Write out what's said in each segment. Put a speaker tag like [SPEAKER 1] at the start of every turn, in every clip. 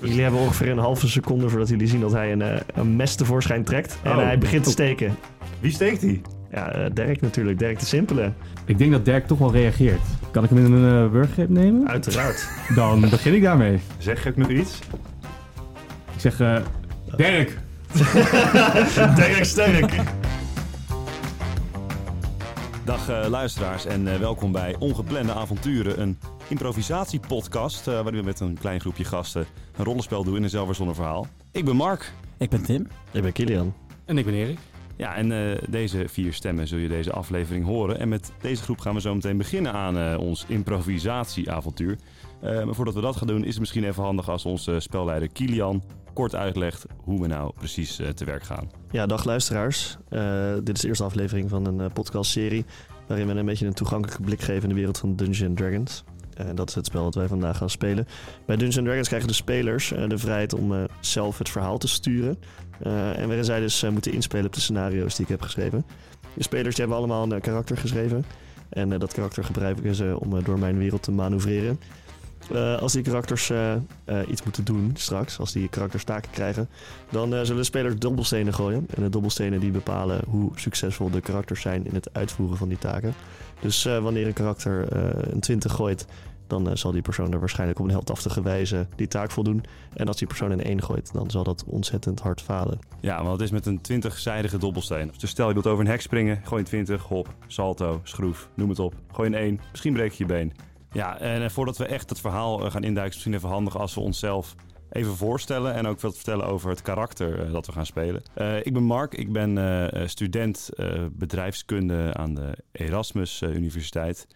[SPEAKER 1] Jullie hebben ongeveer een halve seconde voordat jullie zien dat hij een, eh, een mes tevoorschijn trekt. En
[SPEAKER 2] Oh.
[SPEAKER 1] hij begint te steken.
[SPEAKER 2] Wie steekt hij?
[SPEAKER 1] Ja, eh, Dirk natuurlijk. Dirk de Simpele.
[SPEAKER 3] Ik denk dat Dirk toch wel reageert. Kan ik hem in een uh, wurggreep nemen?
[SPEAKER 1] Uiteraard.
[SPEAKER 3] Dan begin ik daarmee.
[SPEAKER 2] Zeg ik nog iets?
[SPEAKER 3] Ik zeg, eh, Dirk!
[SPEAKER 1] Dirk sterk.
[SPEAKER 4] Dag eh, luisteraars en eh, welkom bij Ongeplande Avonturen, een improvisatiepodcast eh, waarin we met een klein groepje gasten een rollenspel doen in een zelfverzonnen verhaal. Ik ben Mark.
[SPEAKER 5] Ik ben Tim.
[SPEAKER 1] Ik ben Kilian.
[SPEAKER 3] En ik ben Erik.
[SPEAKER 4] Ja, en eh, deze vier stemmen zul je deze aflevering horen. En met deze groep gaan we zo meteen beginnen aan eh, ons improvisatieavontuur. Eh, maar voordat we dat gaan doen, is het misschien even handig als onze spelleider Kilian kort uitlegt hoe we nou precies eh, te werk gaan.
[SPEAKER 1] Ja, dag luisteraars. Eh, dit is de eerste aflevering van een podcastserie waarin we een beetje een toegankelijke blik geven in de wereld van Dungeons Dragons. En dat is het spel dat wij vandaag gaan spelen. Bij Dungeons Dragons krijgen de spelers eh, de vrijheid om eh, zelf het verhaal te sturen. Eh, en waarin zij dus eh, moeten inspelen op de scenario's die ik heb geschreven. De spelers hebben allemaal een eh, karakter geschreven. En eh, dat karakter gebruiken ze om eh, door mijn wereld te manoeuvreren. Eh, als die karakters eh, eh, iets moeten doen straks, als die karakters taken krijgen, dan zullen de spelers dobbelstenen gooien. En de dobbelstenen die bepalen hoe succesvol de karakters zijn in het uitvoeren van die taken. Dus wanneer een karakter een 20 gooit, dan zal die persoon er waarschijnlijk op een heldhaftige wijze die taak voldoen. En als die persoon een 1 gooit, dan zal dat ontzettend hard falen.
[SPEAKER 4] Ja, want het is met een 20-zijdige dobbelsteen. Dus stel je wilt over een hek springen, gooi een 20, hop, salto, schroef, noem het op. Gooi een 1, misschien breek je je been. Ja, en voordat we echt het verhaal eh, gaan induiken, is misschien even handig als we onszelf even voorstellen en ook wat vertellen over het karakter eh, dat we gaan spelen. Eh, ik ben Mark, ik ben student bedrijfskunde aan de Erasmus Universiteit.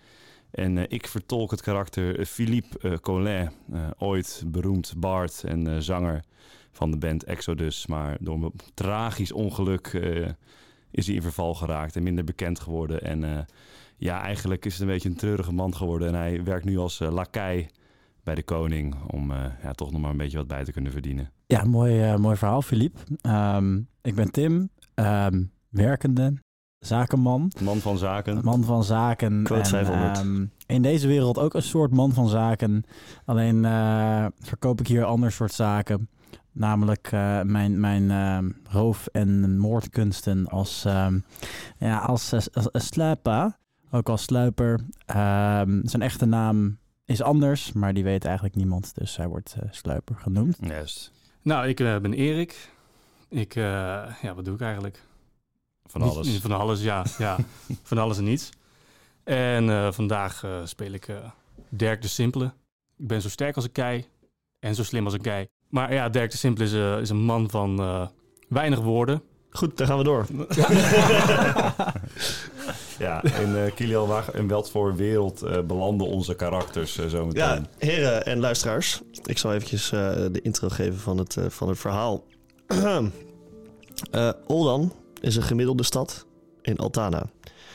[SPEAKER 4] En ik vertolk het karakter Philippe Collin, ooit beroemd bard en zanger van de band Exodus. Maar door een tragisch ongeluk is hij in verval geraakt en minder bekend geworden. En ja, eigenlijk is het een beetje een treurige man geworden. En hij werkt nu als uh, lakij bij de koning om uh, ja, toch nog maar een beetje wat bij te kunnen verdienen.
[SPEAKER 5] Ja, mooi, uh, mooi verhaal, Filip. Um, ik ben Tim, um, werkende, zakenman.
[SPEAKER 4] Man van zaken.
[SPEAKER 5] Man van zaken.
[SPEAKER 1] 500.
[SPEAKER 5] Um, in deze wereld ook een soort man van zaken. Alleen verkoop ik hier een ander soort zaken. Namelijk uh, mijn, mijn uh, roof- en moordkunsten als, ja, als, als. Ook als sluiper. zijn echte naam is anders, maar die weet eigenlijk niemand. Dus hij wordt uh, sluiper genoemd.
[SPEAKER 4] Juist.
[SPEAKER 3] Nou, ik uh, ben Erik. Ik, uh, ja, wat doe ik eigenlijk?
[SPEAKER 4] Van alles.
[SPEAKER 3] Niet, van alles, ja. ja. van alles en niets. En uh, vandaag speel ik Dirk de Simpele. Ik ben zo sterk als een kei en zo slim als een kei. Maar ja, Dirk de Simpele is, is een man van weinig woorden.
[SPEAKER 1] Goed, dan gaan we door.
[SPEAKER 4] Ja, en uh, Kilian, waar in voor wereld uh, belanden onze karakters uh, zo meteen?
[SPEAKER 1] Ja, heren en luisteraars. Ik zal eventjes de intro geven van het, van het verhaal. Oldan is een gemiddelde stad in Altana.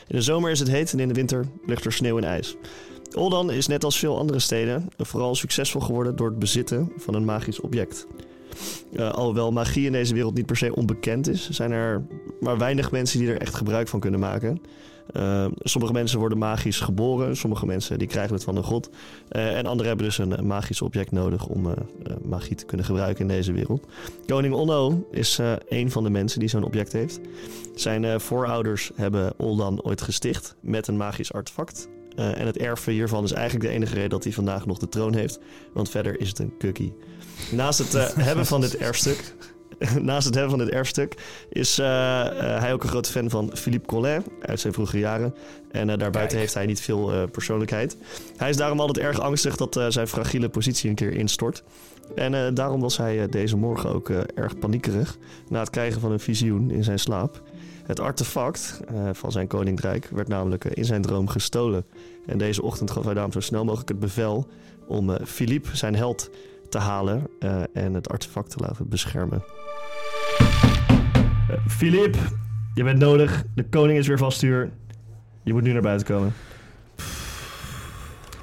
[SPEAKER 1] In de zomer is het heet en in de winter ligt er sneeuw en ijs. Oldan is net als veel andere steden vooral succesvol geworden door het bezitten van een magisch object. Alhoewel magie in deze wereld niet per se onbekend is, zijn er maar weinig mensen die er echt gebruik van kunnen maken. Uh, sommige mensen worden magisch geboren, sommige mensen die krijgen het van een god. Uh, en anderen hebben dus een, een magisch object nodig om magie te kunnen gebruiken in deze wereld. Koning Onno is een van de mensen die zo'n object heeft. Zijn voorouders hebben Oldan ooit gesticht met een magisch artefact. En het erven hiervan is eigenlijk de enige reden dat hij vandaag nog de troon heeft. Want verder is het een cookie. Naast het hebben van dit erfstuk. Naast het hebben van dit erfstuk is uh, hij ook een grote fan van Philippe Collin uit zijn vroege jaren. En daarbuiten Kijk. heeft hij niet veel persoonlijkheid. Hij is daarom altijd erg angstig dat zijn fragiele positie een keer instort. En daarom was hij deze morgen ook erg paniekerig na het krijgen van een visioen in zijn slaap. Het artefact van zijn koninkrijk werd namelijk in zijn droom gestolen. En deze ochtend gaf hij daarom zo snel mogelijk het bevel om Philippe, zijn held, te halen en het artefact te laten beschermen. Philippe, je bent nodig. De koning is weer van stuur. Je moet nu naar buiten komen.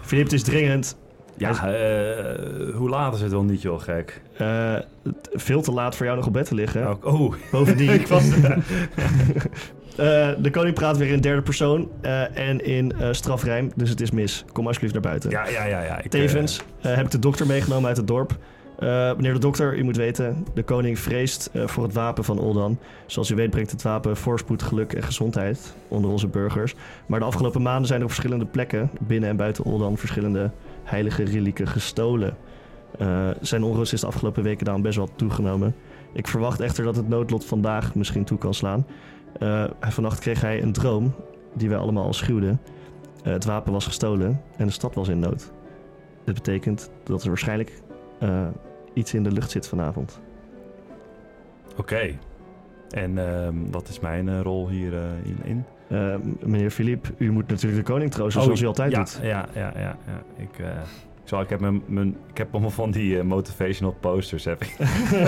[SPEAKER 1] Philippe, het is dringend.
[SPEAKER 2] Ja, uh, hoe laat is het wel niet, joh, gek?
[SPEAKER 1] Uh, veel te laat voor jou nog op bed te liggen.
[SPEAKER 2] Oh, oh.
[SPEAKER 1] bovendien. ik was. uh, de koning praat weer in derde persoon en in strafrijm, dus het is mis. Kom alsjeblieft naar buiten.
[SPEAKER 2] Ja, ja, ja. ja.
[SPEAKER 1] Ik, Tevens heb ik de dokter meegenomen uit het dorp. Eh, meneer de dokter, u moet weten, de koning vreest eh, voor het wapen van Oldan. Zoals u weet brengt het wapen voorspoed, geluk en gezondheid onder onze burgers. Maar de afgelopen maanden zijn er op verschillende plekken, binnen en buiten Oldan, verschillende heilige relieken gestolen. Eh, zijn onrust is de afgelopen weken daarom best wel toegenomen. Ik verwacht echter dat het noodlot vandaag misschien toe kan slaan. Vannacht kreeg hij een droom die wij allemaal al schuwden. Het wapen was gestolen en de stad was in nood. Dit betekent dat er waarschijnlijk eh, iets in de lucht zit vanavond.
[SPEAKER 4] Oké. En ehm, wat is mijn eh, rol hier eh, in?
[SPEAKER 1] meneer Philippe, u moet natuurlijk de koning troosten zoals u altijd
[SPEAKER 4] ja,
[SPEAKER 1] doet.
[SPEAKER 4] Ja, ja, ja. ja. Ik, ik, zal, ik, heb mijn, mijn, ik heb allemaal van die motivational posters. Heb ik.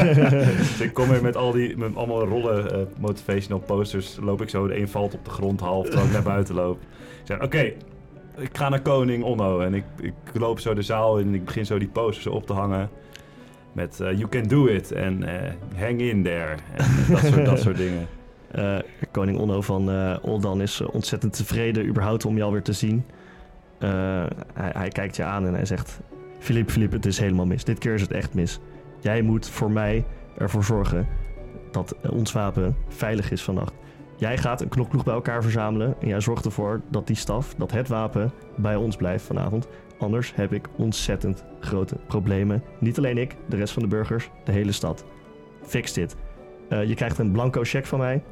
[SPEAKER 4] dus ik kom weer met al die met allemaal rollen motivational posters. Loop ik zo, de een valt op de grond half terwijl ik naar buiten loop. Ik zeg, oké, ik ga naar koning Onno. En ik, ik loop zo de zaal in en ik begin zo die posters op te hangen. Met eh, you can do it en eh, hang in there. En dat soort, dat soort dingen.
[SPEAKER 1] Eh, koning Onno van Oldan is ontzettend tevreden überhaupt om je alweer te zien. Hij, hij kijkt je aan en hij zegt... Philippe, Philippe, het is helemaal mis. Dit keer is het echt mis. Jij moet voor mij ervoor zorgen dat ons wapen veilig is vannacht. Jij gaat een knokploeg bij elkaar verzamelen en jij zorgt ervoor dat die staf, dat het wapen bij ons blijft vanavond. Anders heb ik ontzettend grote problemen. Niet alleen ik, de rest van de burgers, de hele stad. Fix dit. Eh, je krijgt een blanco cheque van mij.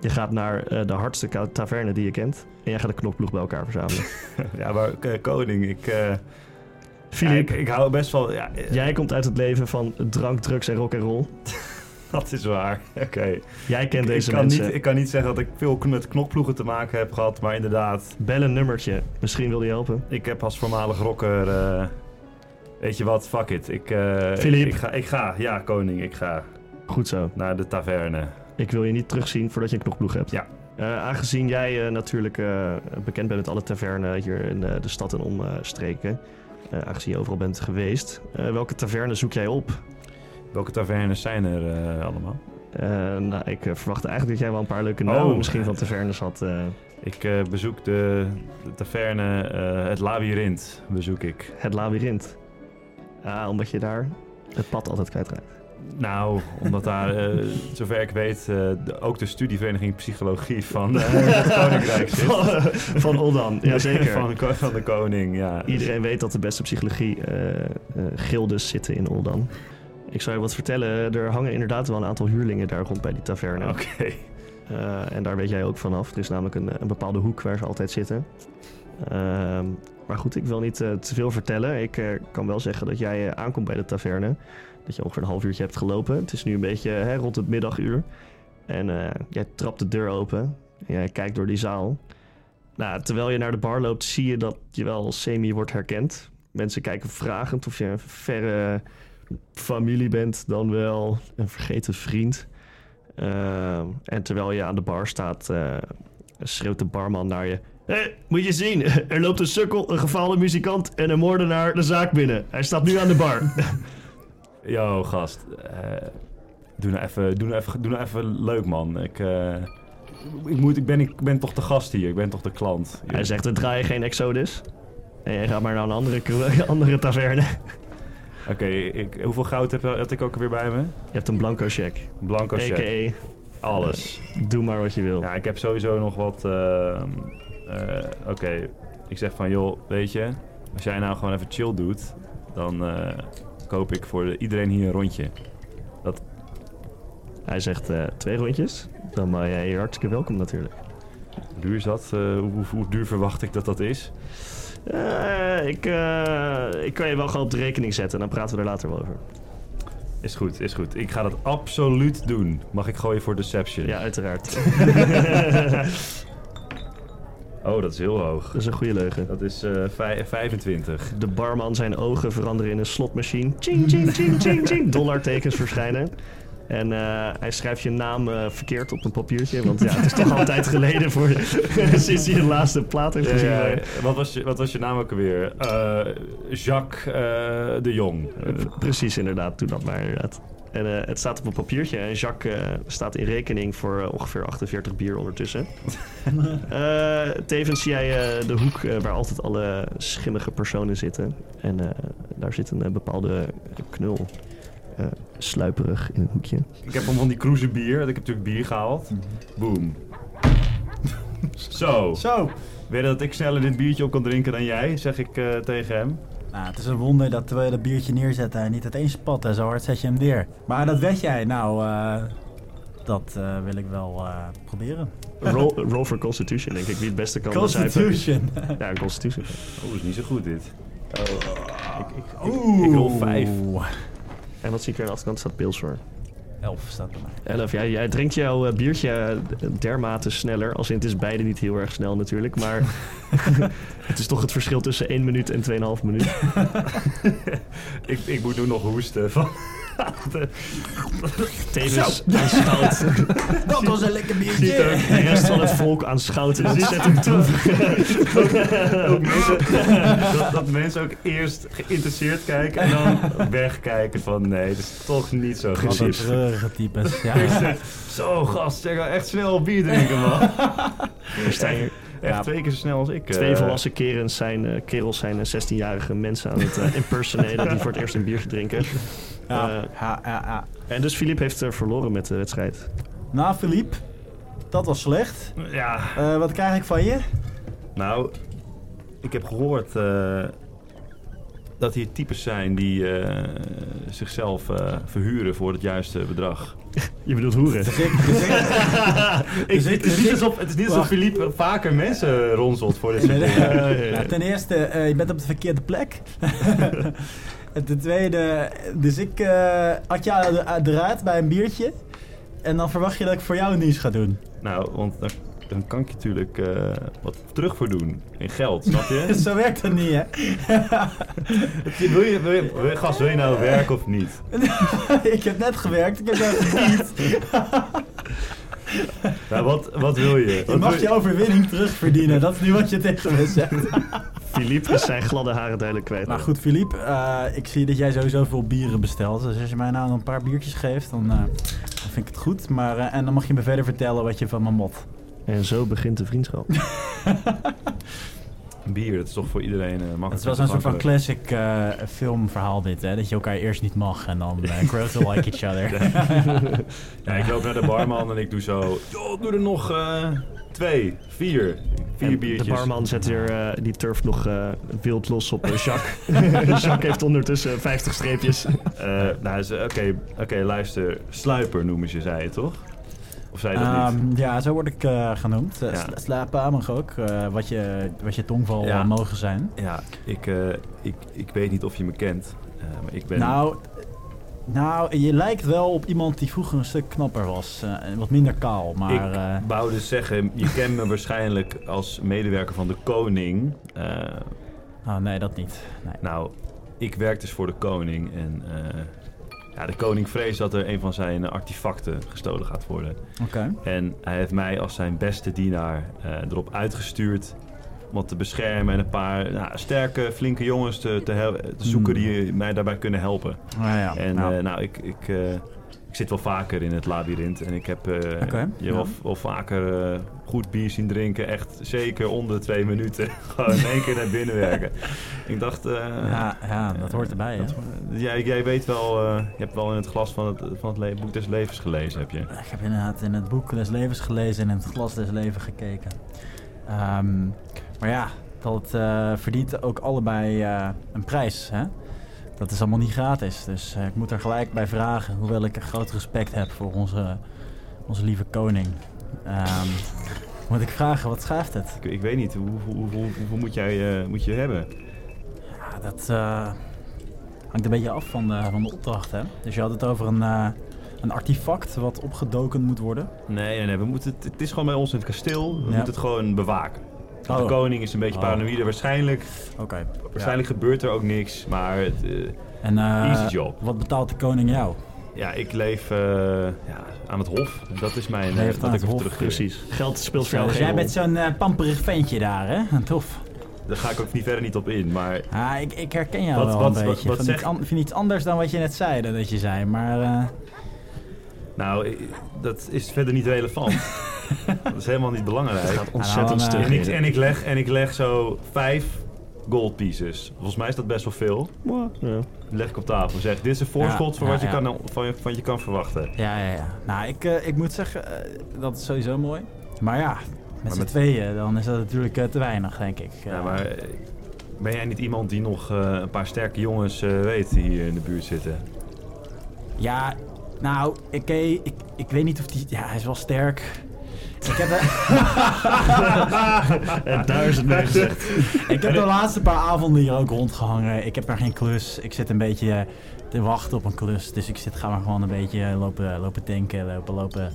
[SPEAKER 1] Je gaat naar eh, de hardste taverne die je kent. En jij gaat een knokploeg bij elkaar verzamelen.
[SPEAKER 4] Ja, maar eh, koning, ik... ja, ik, ik hou best wel... Ja,
[SPEAKER 1] jij komt uit het leven van drank, drugs en rock and roll.
[SPEAKER 4] Dat is waar. Oké.
[SPEAKER 1] Jij kent
[SPEAKER 4] Ik,
[SPEAKER 1] deze
[SPEAKER 4] kan
[SPEAKER 1] mensen.
[SPEAKER 4] niet, ik kan niet zeggen dat ik veel met knokploegen te maken heb gehad, maar inderdaad,
[SPEAKER 1] Bel een nummertje. Misschien wil die helpen.
[SPEAKER 4] ik heb als voormalig rocker. eh, weet je wat, fuck it. Ik,
[SPEAKER 1] Philippe.
[SPEAKER 4] ik, ga, ik ga, ja, koning, ik ga
[SPEAKER 1] Goed zo.
[SPEAKER 4] naar de taverne.
[SPEAKER 1] Ik wil je niet terugzien voordat je een knokploeg hebt.
[SPEAKER 4] Ja.
[SPEAKER 1] Eh, aangezien jij natuurlijk bekend bent met alle tavernen hier in de stad en omstreken. aangezien je overal bent geweest. welke taverne zoek jij op?
[SPEAKER 4] Welke tavernes zijn er eh, allemaal?
[SPEAKER 1] Eh, nou, ik eh, verwachtte eigenlijk dat jij wel een paar leuke namen
[SPEAKER 4] Oh.
[SPEAKER 1] misschien van tavernes had.
[SPEAKER 4] Ik bezoek de, de taverne Het Labyrinth, bezoek ik.
[SPEAKER 1] het labyrint. Ah, omdat je daar het pad altijd kwijtraakt.
[SPEAKER 4] Nou, omdat daar, zover ik weet, de- ook de studievereniging Psychologie van het Koninkrijk zit.
[SPEAKER 1] van, van Oldan, jazeker.
[SPEAKER 4] Van, de ko- van de koning, ja.
[SPEAKER 1] Iedereen weet dat de beste psychologie gildes zitten in Oldan. Ik zou je wat vertellen, er hangen inderdaad wel een aantal huurlingen daar rond bij die taverne.
[SPEAKER 4] Oké.
[SPEAKER 1] Eh, en daar weet jij ook vanaf. Er is namelijk een, een bepaalde hoek waar ze altijd zitten. Ehm, maar goed, ik wil niet eh, te veel vertellen. Ik eh, kan wel zeggen dat jij aankomt bij de taverne. Dat je ongeveer een half uurtje hebt gelopen. Het is nu een beetje hè, rond het middaguur. En jij trapt de deur open. En jij kijkt door die zaal. Nou, terwijl je naar de bar loopt, zie je dat je wel semi wordt herkend. Mensen kijken vragend of je een verre familie bent, dan wel een vergeten vriend. Ehm, en terwijl je aan de bar staat, eh, schreeuwt de barman naar je. Hé, moet je zien, er loopt een sukkel, een gevallen muzikant en een moordenaar de zaak binnen. Hij staat nu aan de bar.
[SPEAKER 4] Yo, gast. eh, doe, nou even, doe, nou even, doe nou even leuk, man. Ik, eh, ik, moet, ik, ben, ik ben toch de gast hier. Ik ben toch de klant.
[SPEAKER 1] Hij zegt, er draai je geen Exodus. En jij gaat maar naar een andere, andere taverne.
[SPEAKER 4] Oké, hoeveel goud heb, had ik ook alweer bij me?
[SPEAKER 1] Je hebt een blanco check.
[SPEAKER 4] Blanco check.
[SPEAKER 1] A.k.a.
[SPEAKER 4] Alles.
[SPEAKER 1] doe maar wat je wil.
[SPEAKER 4] Ja, ik heb sowieso nog wat... ehm, eh, Oké, ik zeg van, joh, weet je... Als jij nou gewoon even chill doet... Dan eh, koop ik voor de- iedereen hier een rondje.
[SPEAKER 1] Hij zegt eh, twee rondjes. Dan ben jij hier hartstikke welkom natuurlijk.
[SPEAKER 4] Hoe duur is dat? Hoe, hoe, hoe duur verwacht ik dat dat is?
[SPEAKER 1] Eh, ik, eh, ik kan je wel gewoon op de rekening zetten. Dan praten we er later wel over.
[SPEAKER 4] Is goed, is goed. Ik ga dat absoluut doen. Mag ik gooien voor Deception?
[SPEAKER 1] Ja, uiteraard.
[SPEAKER 4] Oh, dat is heel hoog.
[SPEAKER 1] Dat is een goede leugen.
[SPEAKER 4] Dat is eh, vij- 25.
[SPEAKER 1] De barman zijn ogen veranderen in een slotmachine. Ching, ching, ching, ching, ching. Dollartekens verschijnen. En eh, hij schrijft je naam eh, verkeerd op een papiertje. Want ja, het is toch altijd geleden voor, sinds hij de laatste plaat heeft gezien.
[SPEAKER 4] Ja, ja. Wat, was je, wat was je naam ook alweer? Eh, Jacques de Jong.
[SPEAKER 1] Precies, inderdaad. Doe dat maar inderdaad. En het staat op een papiertje. En Jacques staat in rekening voor ongeveer 48 bier ondertussen. Tevens zie jij de hoek waar altijd alle schimmige personen zitten. En daar zit een bepaalde knul. Eh, sluiperig in een hoekje.
[SPEAKER 4] Ik heb hem van die cruise bier. Ik heb natuurlijk bier gehaald. Boom. Zo.
[SPEAKER 5] Zo.
[SPEAKER 4] Weet je dat ik sneller dit biertje op kan drinken dan jij? Zeg ik eh, tegen hem.
[SPEAKER 5] Nou, het is een wonder dat we dat biertje neerzetten en niet uiteen spatten. Zo hard zet je hem neer. Maar dat weet jij. Nou, eh, dat eh, wil ik wel eh, proberen.
[SPEAKER 1] Roll, roll for Constitution, denk ik. Wie het beste kan.
[SPEAKER 5] Constitution.
[SPEAKER 1] Ja, een Constitution.
[SPEAKER 4] Oh, is niet zo goed dit. Ik, ik, ik, rol vijf.
[SPEAKER 1] En wat zie ik er aan de achterkant? staat pils voor.
[SPEAKER 5] Elf staat er maar.
[SPEAKER 1] Elf, jij, jij drinkt jouw eh, biertje eh, dermate sneller. Als in, het is beide niet heel erg snel natuurlijk. Maar het is toch het verschil tussen 1 minuut en 2,5 minuut.
[SPEAKER 4] ik, ik moet nu nog hoesten. Van.
[SPEAKER 1] Tevens aanschouwt
[SPEAKER 5] Dat was een lekker biertje.
[SPEAKER 1] de rest van het volk aanschouwt en ontzettend droevig.
[SPEAKER 4] Ook mensen, dat, dat mensen ook eerst geïnteresseerd kijken en dan wegkijken van nee, dat is toch niet zo precies.
[SPEAKER 5] treurige types. Ja.
[SPEAKER 4] Zo gast, zeg nou echt snel bier drinken man.
[SPEAKER 1] Er
[SPEAKER 4] Echt
[SPEAKER 5] Ja.
[SPEAKER 4] twee keer zo snel als ik.
[SPEAKER 1] twee
[SPEAKER 4] eh.
[SPEAKER 1] volwassen kerels zijn, eh, kerels zijn eh, 16-jarige mensen aan het eh, impersonaten die voor het eerst een biertje drinken.
[SPEAKER 5] Ja,
[SPEAKER 1] Eh,
[SPEAKER 5] ja, ja, ja.
[SPEAKER 1] en dus Filip heeft eh, verloren met de wedstrijd.
[SPEAKER 5] Nou, Philippe, dat was slecht.
[SPEAKER 4] Ja,
[SPEAKER 5] Eh, wat krijg ik van je?
[SPEAKER 4] nou, ik heb gehoord eh, dat hier types zijn die eh, zichzelf eh, verhuren voor het juiste bedrag.
[SPEAKER 1] Je bedoelt hoeren.
[SPEAKER 5] Dus ik, dus ik,
[SPEAKER 4] Ik,
[SPEAKER 5] Dus ik-
[SPEAKER 4] het is niet alsof, het is niet alsof. Philippe vaker mensen ronselt voor dit soort
[SPEAKER 5] Nee,
[SPEAKER 4] dingen.
[SPEAKER 5] nee. Nou, ten eerste, eh, je bent op de verkeerde plek. en ten tweede, dus ik uh, had jou er- eruit bij een biertje. En dan verwacht je dat ik voor jou een dienst ga doen.
[SPEAKER 4] Nou, want dan, dan kan ik je natuurlijk eh, wat terug voor doen in geld, snap je?
[SPEAKER 5] Zo werkt dat niet, hè?
[SPEAKER 4] wil, je, wil, je, wil je- gast, wil je nou werken of niet?
[SPEAKER 5] ik heb net gewerkt, ik heb jou verdiend.
[SPEAKER 4] Nou, wat, wat wil je?
[SPEAKER 5] Je mag
[SPEAKER 4] wil
[SPEAKER 5] je overwinning terugverdienen. Dat is nu wat je tegen me zegt.
[SPEAKER 1] Filip is zijn gladde haren duidelijk kwijt.
[SPEAKER 5] Maar goed, Philippe, eh, ik zie dat jij sowieso veel bieren bestelt. Dus als je mij nou een paar biertjes geeft, dan, eh, dan vind ik het goed. Maar, eh, en dan mag je me verder vertellen wat je van me mot.
[SPEAKER 1] En zo begint de vriendschap.
[SPEAKER 4] Bier, dat is toch voor iedereen eh makkelijk.
[SPEAKER 5] Het is wel zo'n soort van classic eh, filmverhaal dit, hè? Dat je elkaar eerst niet mag en dan uh, grow to like each other.
[SPEAKER 4] Ja, ik loop naar de barman en ik doe zo... Joh, doe er nog eh, twee, vier, vier
[SPEAKER 1] En
[SPEAKER 4] biertjes.
[SPEAKER 1] De barman zet weer, eh, die turft nog eh, wild los op eh, Jacques. Jacques heeft ondertussen 50 streepjes.
[SPEAKER 4] Eh, nou, oké, oké, luister. Sluiper noemen ze, zei je toch? Of zei je dat niet?
[SPEAKER 5] Ehm, ja, zo word ik eh, genoemd. Uh,
[SPEAKER 4] Ja.
[SPEAKER 5] sla- Slapen mag ook, eh, wat, je, wat je tongval
[SPEAKER 4] Ja.
[SPEAKER 5] mogen zijn.
[SPEAKER 4] Ja, ik, eh, ik, ik weet niet of je me kent. eh, maar ik ben...
[SPEAKER 5] Nou, nou, je lijkt wel op iemand die vroeger een stuk knapper was. eh, wat minder kaal, maar...
[SPEAKER 4] ik
[SPEAKER 5] eh,
[SPEAKER 4] wou dus zeggen, je kent me waarschijnlijk als medewerker van de koning.
[SPEAKER 5] Oh, nee, dat niet. Nee.
[SPEAKER 4] nou, ik werk dus voor de koning en... ja, de koning vreest dat er een van zijn artefacten gestolen gaat worden.
[SPEAKER 5] Oké.
[SPEAKER 4] En hij heeft mij als zijn beste dienaar erop uitgestuurd wat te beschermen en een paar nou, sterke, flinke jongens te, te, zoeken
[SPEAKER 5] Hmm.
[SPEAKER 4] die mij daarbij kunnen helpen.
[SPEAKER 5] Ah, ja.
[SPEAKER 4] En
[SPEAKER 5] nou,
[SPEAKER 4] nou, ik, ik, eh, ik zit wel vaker in het labyrint en ik heb eh, je
[SPEAKER 5] ja.
[SPEAKER 4] wel, wel vaker goed bier zien drinken. Echt zeker onder twee minuten. Gewoon in één keer naar binnen werken. ik dacht...
[SPEAKER 5] ja, ja, dat hoort erbij,
[SPEAKER 4] dat- jij, jij weet wel, je hebt wel in het glas van het, van het boek des levens gelezen, heb je?
[SPEAKER 5] Ik heb inderdaad in het boek des levens gelezen en in het glas des levens gekeken. Ehm, maar ja, dat eh, verdient ook allebei eh, een prijs. Hè? Dat is allemaal niet gratis. Dus eh, ik moet er gelijk bij vragen. Hoewel ik een groot respect heb voor onze, onze lieve koning. Ehm, moet ik vragen, wat schrijft het?
[SPEAKER 4] Ik, ik weet niet, hoe, hoe, hoe- hoe- hoeveel moet jij moet je hebben?
[SPEAKER 5] Ja, dat hangt een beetje af van de, van de opdracht. Hè? Dus je had het over een, een artefact wat opgedoken moet worden.
[SPEAKER 4] Nee, nee, nee, we moeten het, het is gewoon bij ons in het kasteel. We
[SPEAKER 5] Ja.
[SPEAKER 4] moeten het gewoon bewaken. De
[SPEAKER 5] Oh.
[SPEAKER 4] koning is een beetje
[SPEAKER 5] Oh.
[SPEAKER 4] paranoïde. Waarschijnlijk,
[SPEAKER 5] Oké.
[SPEAKER 4] waarschijnlijk gebeurt er ook niks, maar het, eh,
[SPEAKER 5] En eh,
[SPEAKER 4] Easy job.
[SPEAKER 5] wat betaalt de koning jou?
[SPEAKER 4] ja, ik leef eh, ja, aan het hof. Dat is mijn...
[SPEAKER 5] Leeft
[SPEAKER 4] eh,
[SPEAKER 5] aan het
[SPEAKER 4] ik
[SPEAKER 5] hof,
[SPEAKER 4] terug
[SPEAKER 1] Precies. Geld speelt voor jou
[SPEAKER 5] dus jij bent zo'n eh, pamperig ventje daar, hè? Tof.
[SPEAKER 4] daar ga ik ook niet verder niet op in. Maar
[SPEAKER 5] Ah, ik, ik herken jou
[SPEAKER 4] Wat-
[SPEAKER 5] wel
[SPEAKER 4] wat-
[SPEAKER 5] een
[SPEAKER 4] wat-
[SPEAKER 5] beetje.
[SPEAKER 4] wat
[SPEAKER 5] Van
[SPEAKER 4] zeg-
[SPEAKER 5] iets an- vind iets anders dan wat je net zei, dan dat je zei. Maar eh,
[SPEAKER 4] nou, dat is verder niet relevant. dat is helemaal niet belangrijk.
[SPEAKER 1] Het gaat ontzettend
[SPEAKER 5] Nou,
[SPEAKER 1] stuk.
[SPEAKER 4] En ik, en, ik leg, en ik leg zo vijf gold pieces. Volgens mij is dat best wel veel.
[SPEAKER 1] Ja.
[SPEAKER 4] Leg ik op tafel. Zeg, dit is een voorschot
[SPEAKER 5] Ja,
[SPEAKER 4] voor
[SPEAKER 5] ja,
[SPEAKER 4] wat je, kan, van, van je kan verwachten.
[SPEAKER 5] ja, ja, ja. Nou, ik, eh, ik moet zeggen, eh, dat is sowieso mooi. Maar ja, met z'n
[SPEAKER 4] met-
[SPEAKER 5] tweeën, dan is dat natuurlijk eh, te weinig, denk ik.
[SPEAKER 4] Ja, maar ben jij niet iemand die nog eh, een paar sterke jongens eh, weet die hier in de buurt zitten?
[SPEAKER 5] Ja, nou, ik, ik, ik weet niet of die... Ja, hij is wel sterk. Ik heb, de,
[SPEAKER 1] En daar is het mee gezegd.
[SPEAKER 5] ik heb de laatste paar avonden hier ook rondgehangen. Ik heb er geen klus. Ik zit een beetje te wachten op een klus. Dus ik zit, ga maar gewoon een beetje eh, lopen, lopen denken, lopen, lopen,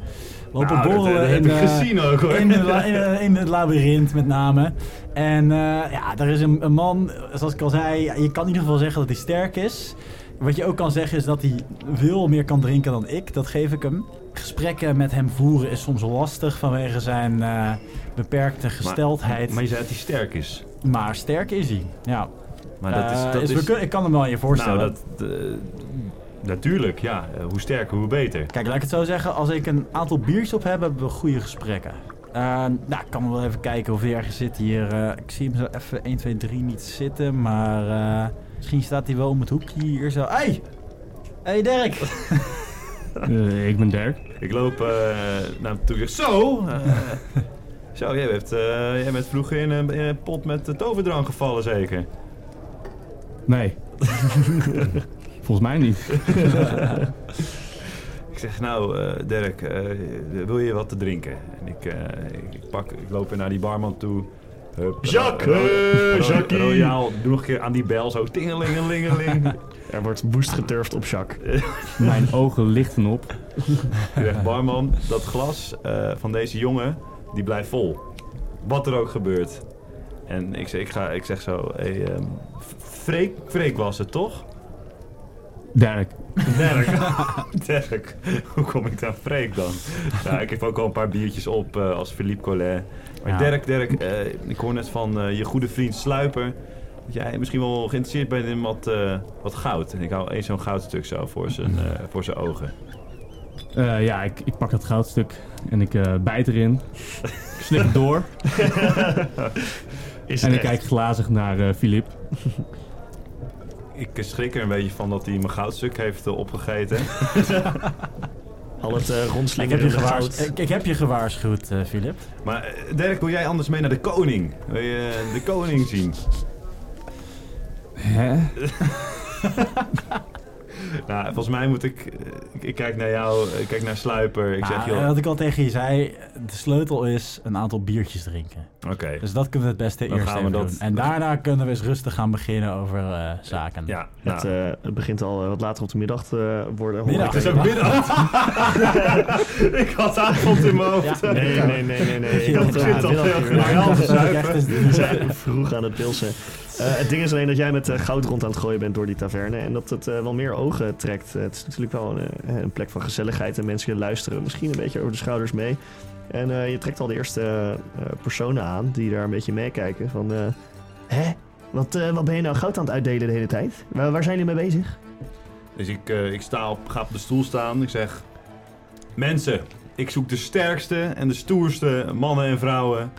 [SPEAKER 5] lopen
[SPEAKER 4] Nou, dat,
[SPEAKER 5] borrelen.
[SPEAKER 4] dat heb
[SPEAKER 5] in,
[SPEAKER 4] ik
[SPEAKER 5] eh,
[SPEAKER 4] gezien ook hoor.
[SPEAKER 5] In, de in, eh, in het labyrint met name. En eh, ja, er is een, een man, zoals ik al zei, je kan in ieder geval zeggen dat hij sterk is. Wat je ook kan zeggen is dat hij veel meer kan drinken dan ik. Dat geef ik hem. Gesprekken met hem voeren is soms lastig vanwege zijn eh, beperkte gesteldheid.
[SPEAKER 4] Maar,
[SPEAKER 5] Maar,
[SPEAKER 4] je zei dat hij sterk is.
[SPEAKER 5] sterk is hij. Ja.
[SPEAKER 4] Maar dat is...
[SPEAKER 5] Eh,
[SPEAKER 4] Dat
[SPEAKER 5] is-
[SPEAKER 4] is
[SPEAKER 5] we kun- ik kan hem wel je voorstellen.
[SPEAKER 4] nou, dat... eh, natuurlijk, ja. Hoe sterker, hoe beter.
[SPEAKER 5] Kijk, laat ik het zo zeggen. Als ik een aantal biertjes op heb, hebben we goede gesprekken. Nou, ik kan wel even kijken of hij ergens zit hier. ik zie hem zo even 1, 2, 3 niet zitten. Maar misschien staat hij wel om het hoekje hier zo. Hey! Hey Dirk!
[SPEAKER 3] Eh, ik ben Dirk.
[SPEAKER 4] Ik loop eh naar hem toe en zeg... Zo! eh, zo, jij bent, eh, jij bent vroeger in een, in een pot met toverdrank gevallen zeker?
[SPEAKER 3] Nee. Volgens mij niet.
[SPEAKER 4] Ik zeg, nou uh, Dirk, uh, wil je wat te drinken? En ik, uh, ik, pak, ik loop weer naar die barman toe. Hup,
[SPEAKER 1] Jacques.
[SPEAKER 4] Royaal, doe nog een keer aan die bel, zo tingelingelingeling.
[SPEAKER 1] Er wordt woest geturfd op Jacques.
[SPEAKER 3] Mijn ogen lichten op.
[SPEAKER 4] Ik zeg, barman, dat glas uh, van deze jongen, die blijft vol. Wat er ook gebeurt. En ik zeg, ik ga, ik zeg zo, hey, um, Freek, Freek was het toch?
[SPEAKER 3] Dirk.
[SPEAKER 4] Dirk. Dirk. Hoe kom ik daar Freek dan? Nou, ik heb ook al een paar biertjes op uh, als Philippe Collet. Maar
[SPEAKER 5] Ja.
[SPEAKER 4] Dirk, Dirk, uh, ik hoor net van uh, je goede vriend Sluiper... dat jij misschien wel geïnteresseerd bent in wat, uh, wat goud. En ik hou eens zo'n goudstuk zo voor zijn, uh, voor zijn ogen.
[SPEAKER 3] Uh, ja, ik, ik pak dat goudstuk en ik uh, bijt erin. ik slik het door.
[SPEAKER 1] Is
[SPEAKER 3] en ik kijk glazig naar uh, Philippe.
[SPEAKER 4] Ik schrik er een beetje van dat hij mijn goudstuk heeft uh, opgegeten.
[SPEAKER 1] Al het uh,
[SPEAKER 5] ik, heb je ik, ik heb je gewaarschuwd, uh, Philip.
[SPEAKER 4] Maar uh, Dirk, wil jij anders mee naar de koning? Wil je de koning zien?
[SPEAKER 3] Hè?
[SPEAKER 4] nou, volgens mij moet ik... Ik, ik kijk naar jou, ik kijk naar Sluiper. Ik
[SPEAKER 5] nou,
[SPEAKER 4] zeg, joh...
[SPEAKER 5] Wat ik al tegen je zei, de sleutel is een aantal biertjes drinken.
[SPEAKER 4] Oké. Okay.
[SPEAKER 5] Dus dat kunnen we het beste
[SPEAKER 4] Dan
[SPEAKER 5] eerst
[SPEAKER 4] gaan we dat-
[SPEAKER 5] doen. En daarna kunnen we eens rustig gaan beginnen over uh, zaken.
[SPEAKER 4] Ja,
[SPEAKER 1] Het,
[SPEAKER 4] nou.
[SPEAKER 1] uh, het begint al uh, wat later op de middag te worden.
[SPEAKER 5] Middag.
[SPEAKER 4] Het is ook middag. ik had avond in mijn hoofd.
[SPEAKER 5] Ja.
[SPEAKER 1] Nee, nee, nee, nee. nee. Ik had
[SPEAKER 4] begint al heel
[SPEAKER 1] hier.
[SPEAKER 4] goed. Ja,
[SPEAKER 5] dat is ook echt een-
[SPEAKER 1] We zijn vroeg aan het pilsen. Uh, het ding is alleen dat jij met uh, goud rond aan het gooien bent door die taverne. En dat het uh, wel meer ogen trekt. het is natuurlijk wel een, een, plek van gezelligheid. En mensen luisteren misschien een beetje over de schouders mee. En je trekt al de eerste personen aan die daar een beetje meekijken. Van, hè? Wat, wat ben je nou goud aan het uitdelen de hele tijd? Waar, waar zijn jullie mee bezig?
[SPEAKER 4] Dus ik, ik sta op, ga op de stoel staan. Ik zeg... Mensen, ik zoek de sterkste en de stoerste mannen en vrouwen...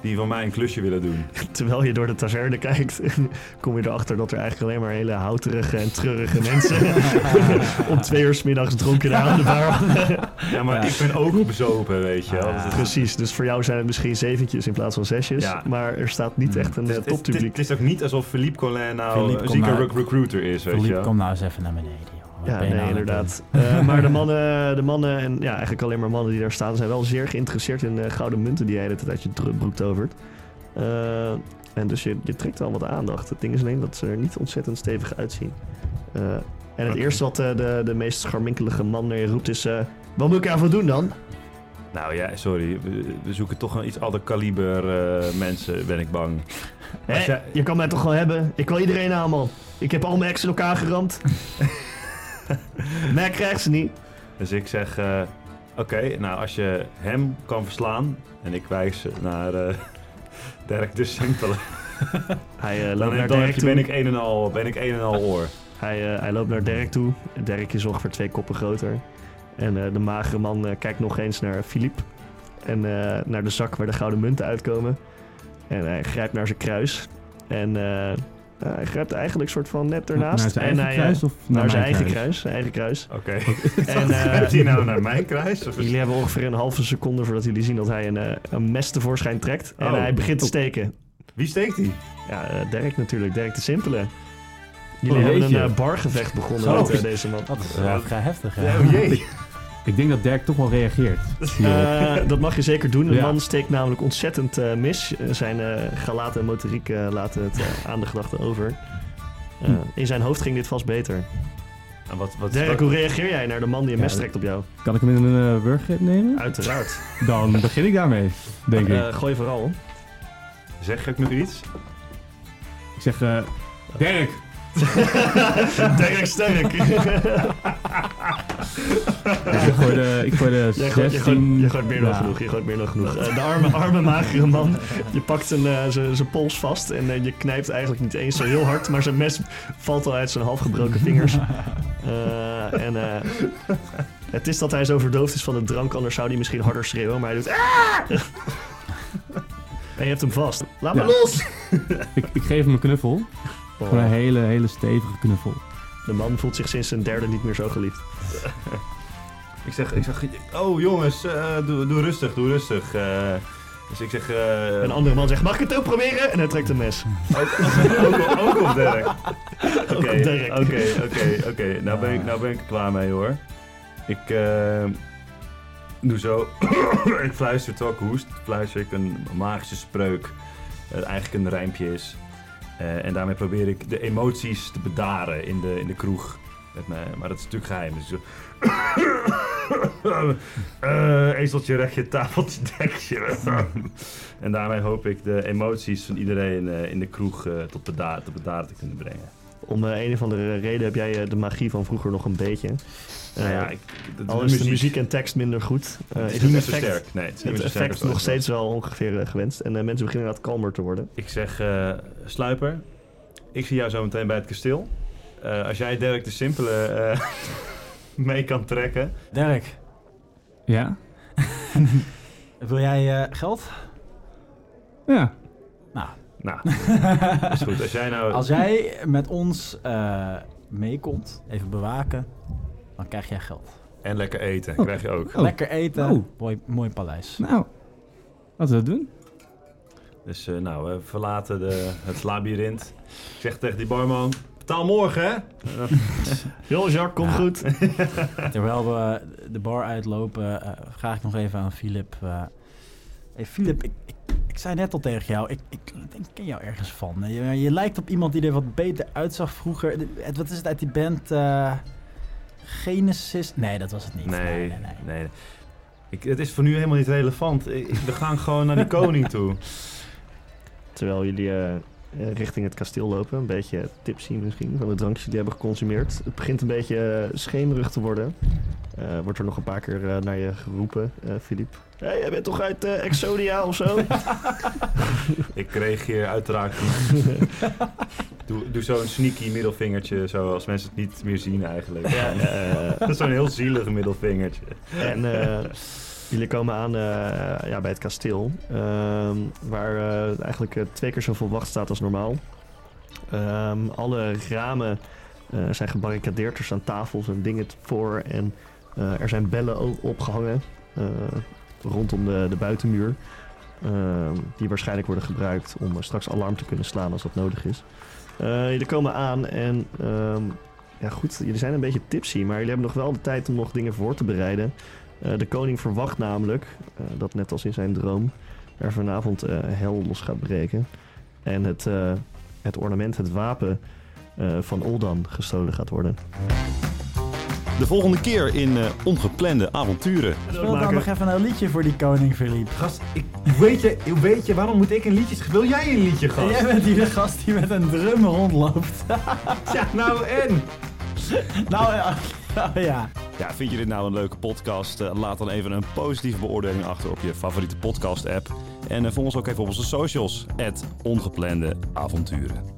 [SPEAKER 4] die van mij een klusje willen doen.
[SPEAKER 1] Terwijl je door de taverne kijkt, kom je erachter dat er eigenlijk alleen maar hele houterige en treurige mensen om twee uur s middags dronken aan de bar.
[SPEAKER 4] ja, maar ja. ik ben ook bezopen, weet je wel.
[SPEAKER 1] Ah, Precies, dus voor jou zijn het misschien zeventjes in plaats van zesjes. Ja. Maar er staat niet echt een toppubliek.
[SPEAKER 4] Het is ook niet alsof Philippe Collin nou
[SPEAKER 5] Philippe
[SPEAKER 4] een zieke
[SPEAKER 5] nou,
[SPEAKER 4] recruiter is, weet
[SPEAKER 5] Philippe,
[SPEAKER 4] je
[SPEAKER 5] kom nou eens even naar beneden.
[SPEAKER 1] Ja, nee, inderdaad. Uh, maar de mannen, de mannen, en ja, eigenlijk alleen maar mannen die daar staan, zijn wel zeer geïnteresseerd in uh, gouden munten die jij de hele tijd uit je broek tovert. Uh, en dus je, je trekt wel wat aandacht. Het ding is alleen dat ze er niet ontzettend stevig uitzien. Uh, en het eerste wat de, de meest scharminkelige man naar je roept is... wat moet ik ervoor doen dan?
[SPEAKER 4] Nou ja, sorry. We, we zoeken toch een iets ander kaliber mensen, ben ik bang. Jij-
[SPEAKER 1] Je kan mij toch wel hebben? Ik wil iedereen aan, man. Ik heb al mijn ex in elkaar geramd. Mij krijgt ze niet.
[SPEAKER 4] Dus ik zeg, eh, oké, nou als je hem kan verslaan... en ik wijs naar eh, Dirk de Simpele...
[SPEAKER 1] Hij, eh,
[SPEAKER 4] Dan,
[SPEAKER 1] loopt naar
[SPEAKER 4] dan
[SPEAKER 1] Dirk toe.
[SPEAKER 4] ben ik een en al, ben ik een en al oor.
[SPEAKER 1] Hij, hij loopt naar Dirk toe. Dirk is ongeveer twee koppen groter. En de magere man kijkt nog eens naar Philippe. En naar de zak waar de gouden munten uitkomen. En hij grijpt naar zijn kruis. En hij grijpt eigenlijk soort van net ernaast.
[SPEAKER 6] Naar zijn
[SPEAKER 1] en
[SPEAKER 6] eigen
[SPEAKER 1] hij, eh,
[SPEAKER 6] kruis of
[SPEAKER 1] naar
[SPEAKER 6] naar
[SPEAKER 1] zijn eigen
[SPEAKER 6] kruis?
[SPEAKER 1] kruis. Zijn eigen kruis.
[SPEAKER 4] Oké.
[SPEAKER 1] En eh,
[SPEAKER 4] Gaat hij nou naar mijn kruis? Of
[SPEAKER 1] jullie hebben ongeveer een halve seconde voordat jullie zien dat hij een, eh, een mes tevoorschijn trekt. En
[SPEAKER 4] Oh.
[SPEAKER 1] hij begint te steken.
[SPEAKER 4] Wie steekt hij?
[SPEAKER 1] Ja, Dirk natuurlijk. Dirk de Simpele. Jullie
[SPEAKER 6] Oh,
[SPEAKER 1] hebben een bargevecht begonnen
[SPEAKER 5] Zo.
[SPEAKER 1] met deze man.
[SPEAKER 5] Dat is vrij heftig, hè?
[SPEAKER 4] Oh jee.
[SPEAKER 6] Ik denk dat Dirk toch wel reageert.
[SPEAKER 1] Eh, dat mag je zeker doen. De
[SPEAKER 6] Ja.
[SPEAKER 1] man steekt namelijk ontzettend eh, mis. Eh, zijn eh gelaten en motoriek eh, laten het eh, aan de gedachte over. Eh, in zijn hoofd ging dit vast beter.
[SPEAKER 4] En wat, wat,
[SPEAKER 1] Dirk,
[SPEAKER 4] wat-
[SPEAKER 1] hoe reageer jij naar de man die een
[SPEAKER 6] Ja,
[SPEAKER 1] mes trekt op jou?
[SPEAKER 6] Kan ik hem in een uh, wurggreep nemen?
[SPEAKER 1] Uiteraard.
[SPEAKER 6] Dan begin ik daarmee, denk ik.
[SPEAKER 1] Eh, gooi vooral.
[SPEAKER 4] Zeg je ook nog iets?
[SPEAKER 6] Ik zeg, eh Dirk!
[SPEAKER 1] Sterk.
[SPEAKER 6] ik gooi de, ik gooi de
[SPEAKER 1] Jij gooit, je
[SPEAKER 6] 16...
[SPEAKER 1] gooit, je gooit meer dan
[SPEAKER 6] Ja.
[SPEAKER 1] genoeg. Je gooit meer dan genoeg. Eh, de arme, arme, magere man. Je pakt zijn, eh, zijn, pols vast en eh, je knijpt eigenlijk niet eens zo heel hard, maar zijn mes valt al uit zijn halfgebroken vingers. En het is dat hij zo verdoofd is van de drank, anders zou hij misschien harder schreeuwen, maar hij doet. "Ah!" en je hebt hem vast. Laat me
[SPEAKER 6] Ja.
[SPEAKER 1] los!
[SPEAKER 6] Ik, ik geef hem een knuffel. Gewoon een hele, hele stevige knuffel.
[SPEAKER 1] de man voelt zich sinds zijn derde niet meer zo geliefd.
[SPEAKER 4] Ik zeg, ik zeg oh jongens, eh, doe, doe rustig, doe rustig. Eh, dus ik zeg, eh,
[SPEAKER 1] Een andere man zegt: Mag ik het ook proberen? En hij trekt een mes.
[SPEAKER 4] ook, ook, ook op.
[SPEAKER 1] Ook
[SPEAKER 4] Oké, oké, oké, oké. Nou ben ik, nou ben ik er klaar mee hoor. Ik eh, doe zo, ik fluister toch hoest, fluister ik een magische spreuk, eigenlijk een rijmpje is. Eh, en daarmee probeer ik de emoties te bedaren in de, in de kroeg. Met mij, maar dat is natuurlijk geheim. Dus zo... Eh, ezeltje, rechtje, tafeltje, dekje. en daarmee hoop ik de emoties van iedereen eh, in de kroeg tot beda te bedaren te kunnen brengen.
[SPEAKER 1] Om eh, een of andere reden heb jij eh, de magie van vroeger nog een beetje. Eh,
[SPEAKER 4] nou ja, ik, dat-
[SPEAKER 1] al is de muziek en tekst minder goed, eh,
[SPEAKER 4] het
[SPEAKER 1] is
[SPEAKER 4] niet zo
[SPEAKER 1] effect,
[SPEAKER 4] sterk. Nee, het is niet sterk
[SPEAKER 1] nog steeds wel ongeveer eh, gewenst. En eh, mensen beginnen inderdaad kalmer te worden.
[SPEAKER 4] Ik zeg, eh, Sluiper, ik zie jou zo meteen bij het kasteel. Eh, als jij Dirk de Simpele eh, mee kan trekken.
[SPEAKER 5] Dirk,
[SPEAKER 6] Ja?
[SPEAKER 5] wil jij eh, geld?
[SPEAKER 6] Ja.
[SPEAKER 5] Nou,
[SPEAKER 4] Nou, is goed. Als jij nou...
[SPEAKER 5] als jij met ons eh, meekomt, even bewaken, dan krijg jij geld.
[SPEAKER 4] En lekker eten,
[SPEAKER 6] Oh.
[SPEAKER 4] krijg je ook.
[SPEAKER 6] Oh.
[SPEAKER 5] Lekker eten,
[SPEAKER 6] Oh.
[SPEAKER 5] mooi, mooi paleis.
[SPEAKER 6] Nou, laten we dat doen.
[SPEAKER 4] Dus eh, nou, we verlaten de, het labyrint. Ik zeg tegen die barman, betaal morgen hè?
[SPEAKER 1] Yo, Jacques, kom
[SPEAKER 5] Ja.
[SPEAKER 1] goed.
[SPEAKER 5] Terwijl we de bar uitlopen, eh, vraag ik nog even aan Filip. eh hey Filip, ik, ik, zei net al tegen jou, ik, ik, denk, ik ken jou ergens van. Je, je lijkt op iemand die er wat beter uitzag vroeger. De- het- Wat is het uit die band? eh, Genesis? Nee, dat was het niet.
[SPEAKER 4] Nee, nee. Ik, het is voor nu helemaal niet relevant. We gaan gewoon naar die koning toe.
[SPEAKER 1] Terwijl jullie eh, eh, richting het kasteel lopen, een beetje tipsy misschien van de drankjes die hebben geconsumeerd. Het begint een beetje schemerig te worden. Eh, wordt er nog een paar keer eh, naar je geroepen, eh Filip. Hé, hey, jij bent toch uit eh, Exodia of zo?
[SPEAKER 4] Ik reageer uiteraard niet. Doe, doe zo'n sneaky middelvingertje, zo als mensen het niet meer zien eigenlijk.
[SPEAKER 1] ja, eh,
[SPEAKER 4] Dat is zo'n heel zielig middelvingertje.
[SPEAKER 1] En eh, jullie komen aan eh, ja, bij het kasteel. ehm, waar eh, eigenlijk twee keer zoveel wacht staat als normaal. Ehm, alle ramen eh, zijn gebarricadeerd. Er staan tafels en dingen voor. En er zijn bellen opgehangen eh, rondom de, de buitenmuur. ehm, die waarschijnlijk worden gebruikt om eh, straks alarm te kunnen slaan als dat nodig is. Eh, jullie komen aan en ehm, ja, goed, jullie zijn een beetje tipsy, maar jullie hebben nog wel de tijd om nog dingen voor te bereiden. Eh, de koning verwacht namelijk eh, dat net als in zijn droom er vanavond eh, hel los gaat breken. En het, eh, het ornament, het wapen eh, van Oldan gestolen gaat worden.
[SPEAKER 7] De volgende keer in eh, ongeplande avonturen.
[SPEAKER 5] Speel dan nog even een liedje voor die koning, Filip.
[SPEAKER 4] Gast, ik, hoe, weet je, hoe weet je, waarom moet ik een liedje... Wil jij een liedje, gast?
[SPEAKER 5] jij bent hier de gast die met een drum rondloopt.
[SPEAKER 4] Ja, nou en?
[SPEAKER 5] nou ja, nou ja.
[SPEAKER 7] Ja, vind je dit nou een leuke podcast? Eh, laat dan even een positieve beoordeling achter op je favoriete podcast-app.
[SPEAKER 4] En eh, volg ons ook even op onze socials. Ongeplande avonturen.